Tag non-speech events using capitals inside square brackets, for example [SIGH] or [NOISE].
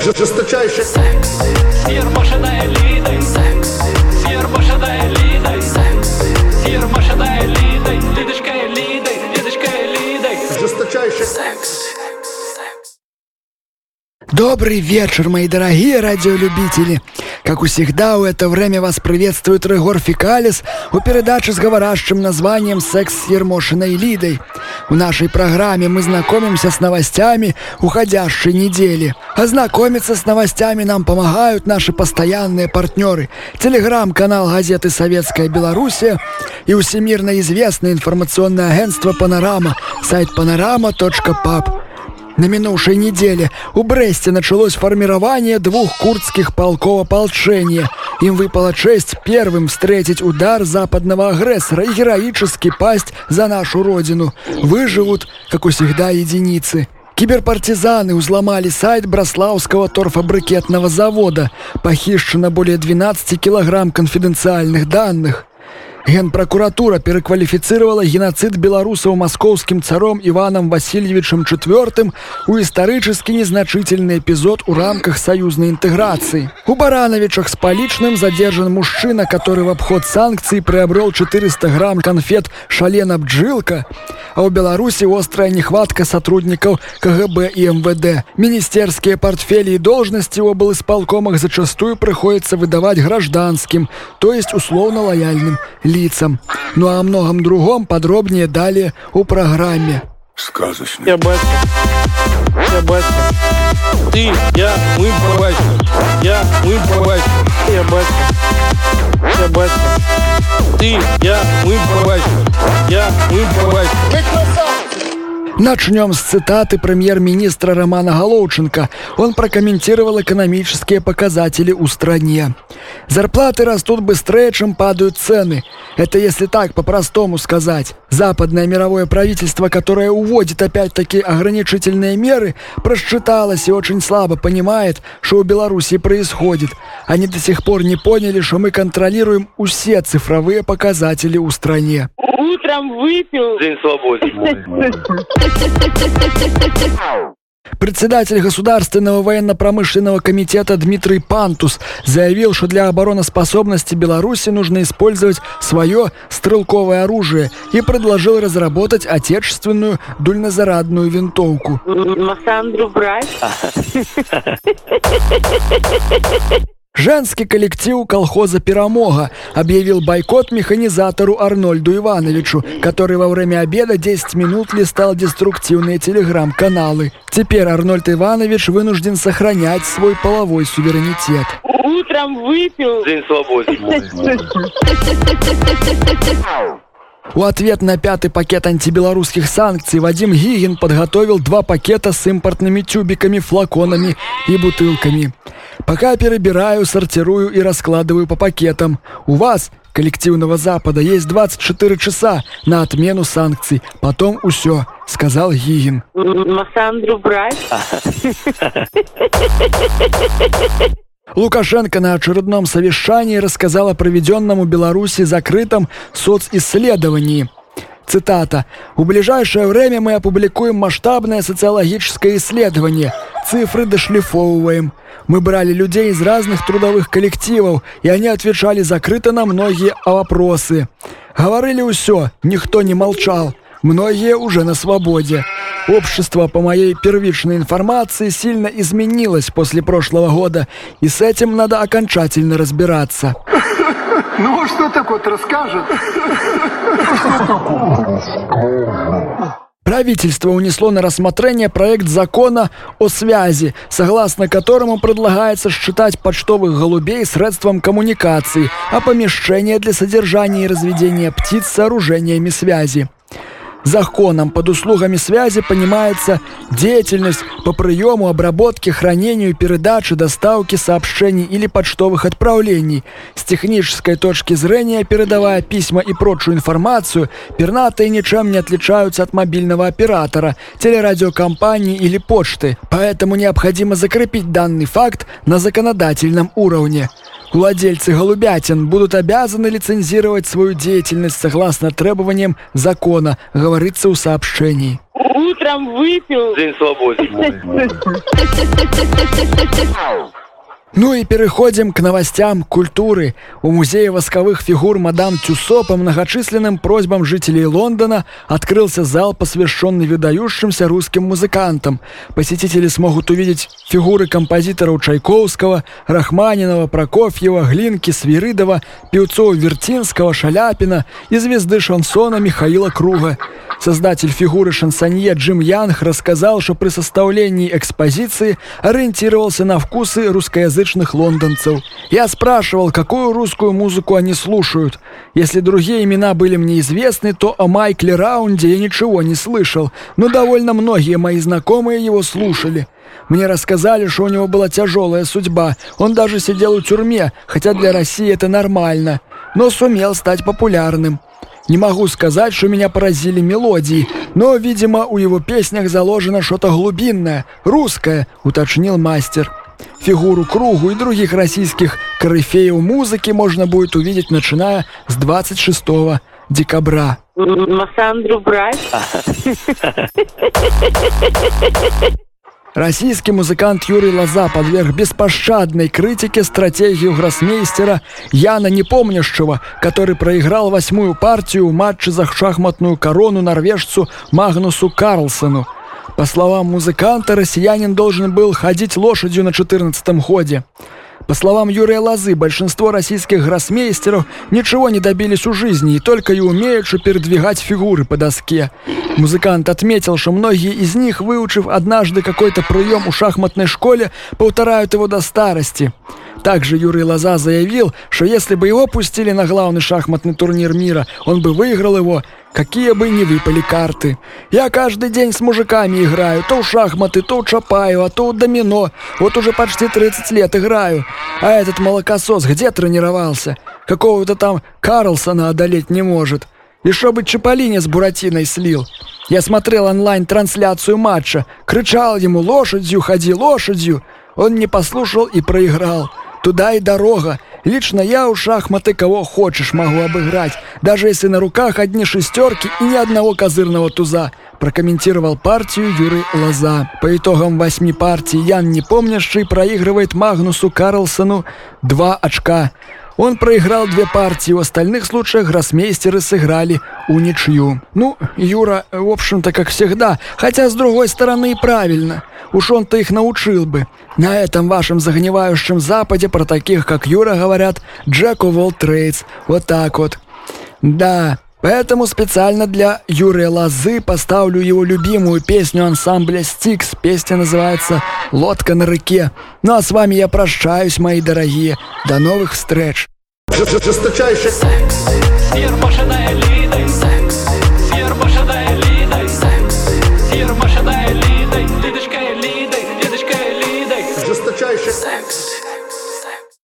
Жесточайший секс. Сирмашина элитой секс. Сирмашина элитой Добрый вечер, мои дорогие радиолюбители! Как всегда, у это время вас приветствует Регор Фикалис у передачи с говорящим названием «Секс с Ермошиной Лидой». В нашей программе мы знакомимся с новостями уходящей недели. А знакомиться с новостями нам помогают наши постоянные партнеры. Телеграм-канал газеты «Советская Белоруссия» и всемирно известное информационное агентство «Панорама», сайт panorama.pub. На минувшей неделе у Бресте началось формирование двух курдских полков ополчения. Им выпала честь первым встретить удар западного агрессора и героически пасть за нашу родину. Выживут, как у всегда, единицы. Киберпартизаны взломали сайт Браславского торфобрикетного завода. Похищено более 12 килограмм конфиденциальных данных. Генпрокуратура перакваліфіцыравала геноцид беларусаў маскоўскім царом Іваном Васильевичем IV у исторически незначительный эпизод у рамках союзной интеграции. У Барановичах с поличным задержан мужчина, который в обход санкций приобрел 400 грамм конфет «Шалена Бджилка», а у Беларуси острая нехватка сотрудников КГБ и МВД. Министерские портфели и должности в облисполкомах зачастую приходится выдавать гражданским, то есть условно лояльным лицам. Ну а о многом другом подробнее далее у программе. Сказочный. Я батя. Я батя. Ты, я, мы батя. Я, мы батя. Я батя. Я батя. Ты, я, мы батя. Я, мы батя. Начнем с цитаты премьер-министра Романа Головченко. Он прокомментировал экономические показатели у стране. Зарплаты растут быстрее, чем падают цены. Это если так по-простому сказать. Западное мировое правительство, которое уводит опять-таки ограничительные меры, просчиталось и очень слабо понимает, что у Беларуси происходит. Они до сих пор не поняли, что мы контролируем все цифровые показатели у стране. Утром выпил. День свободы. [LAUGHS] Председатель Государственного военно-промышленного комитета Дмитрий Пантус заявил, что для обороноспособности Беларуси нужно использовать свое стрелковое оружие и предложил разработать отечественную дульнозарадную винтовку. Массандру брать. [LAUGHS] Женский коллектив колхоза «Перамога» объявил бойкот механизатору Арнольду Ивановичу, который во время обеда 10 минут листал деструктивные телеграм-каналы. Теперь Арнольд Иванович вынужден сохранять свой половой суверенитет. Утром выпил. День свободы. [LAUGHS] У ответ на пятый пакет антибелорусских санкций Вадим Гигин подготовил два пакета с импортными тюбиками, флаконами и бутылками. Пока перебираю, сортирую и раскладываю по пакетам. У вас, коллективного Запада, есть 24 часа на отмену санкций. Потом усё, сказал Гигин. Массандру брать. [LAUGHS] Лукашенко на очередном совещании рассказал о проведенном у Беларуси закрытом социсследовании. Цитата. «В ближайшее время мы опубликуем масштабное социологическое исследование. Цифры дошлифовываем. Мы брали людей из разных трудовых коллективов, и они отвечали закрыто на многие вопросы. Говорили все, никто не молчал. Многие уже на свободе. Общество, по моей первичной информации, сильно изменилось после прошлого года, и с этим надо окончательно разбираться. [LAUGHS] Ну, что такое расскажет? Правительство унесло на рассмотрение проект закона о связи, согласно которому предлагается считать почтовых голубей средством коммуникации, а помещение для содержания и разведения птиц сооружениями связи. Законом под услугами связи понимается деятельность по приему, обработке, хранению, передаче, доставке сообщений или почтовых отправлений. С технической точки зрения, передавая письма и прочую информацию, пернатые ничем не отличаются от мобильного оператора, телерадиокомпании или почты. Поэтому необходимо закрепить данный факт на законодательном уровне. Владельцы голубятин будут обязаны лицензировать свою деятельность согласно требованиям закона, говорится у сообщений. Утром выпил. День свободы. [LAUGHS] Ну и переходим к новостям культуры. У музея восковых фигур мадам Тюсо по многочисленным просьбам жителей Лондона открылся зал, посвященный выдающимся русским музыкантам. Посетители смогут увидеть фигуры композиторов Чайковского, Рахманинова, Прокофьева, Глинки, Свиридова, певцов Вертинского, Шаляпина и звезды шансона Михаила Круга. Создатель фигуры шансонье Джим Янг рассказал, что при составлении экспозиции ориентировался на вкусы русскоязычных лондонцев. Я спрашивал, какую русскую музыку они слушают. Если другие имена были мне известны, то о Майкле Раунде я ничего не слышал, но довольно многие мои знакомые его слушали. Мне рассказали, что у него была тяжелая судьба. Он даже сидел в тюрьме, хотя для России это нормально, но сумел стать популярным. Не могу сказать, что меня поразили мелодии, но, видимо, у его песнях заложено что-то глубинное, русское, уточнил мастер. Фигуру кругу и других российских корифеев музыки можно будет увидеть, начиная с 26 декабря. Массандру брать? Российский музыкант Юрий Лоза подверг беспощадной критике стратегию гроссмейстера Яна Непомнящего, который проиграл восьмую партию в матче за шахматную корону норвежцу Магнусу Карлсону. По словам музыканта, россиянин должен был ходить лошадью на 14 ходе. По словам Юрия Лозы, большинство российских гроссмейстеров ничего не добились у жизни и только и умеют, что передвигать фигуры по доске. Музыкант отметил, что многие из них, выучив однажды какой-то прием у шахматной школе, повторяют его до старости. Также Юрий Лоза заявил, что если бы его пустили на главный шахматный турнир мира, он бы выиграл его, какие бы ни выпали карты. Я каждый день с мужиками играю, то в шахматы, то в Чапаева, а то в домино. Вот уже почти 30 лет играю. А этот молокосос где тренировался? Какого-то там Карлсона одолеть не может. И чтобы Чаполине с Буратиной слил. Я смотрел онлайн-трансляцию матча, кричал ему «Лошадью, ходи, лошадью!» Он не послушал и проиграл. Туда и дорога. Лично я у шахматы кого хочешь могу обыграть, даже если на руках одни шестерки и ни одного козырного туза. Прокомментировал партию Юрий Лоза. По итогам восьми партий Ян Непомнящий проигрывает Магнусу Карлсону два очка. Он проиграл две партии, в остальных случаях гроссмейстеры сыграли у ничью. Ну, Юра, в общем-то, как всегда, хотя с другой стороны и правильно. Уж он-то их научил бы. На этом вашем загнивающем западе про таких, как Юра, говорят «Джек of all trades». Вот так вот. Да, поэтому специально для Юрия Лозы поставлю его любимую песню ансамбля «Стикс». Песня называется «Лодка на реке». Ну а с вами я прощаюсь, мои дорогие. До новых встреч. Жесточайший Секс, сир машина элиты Next.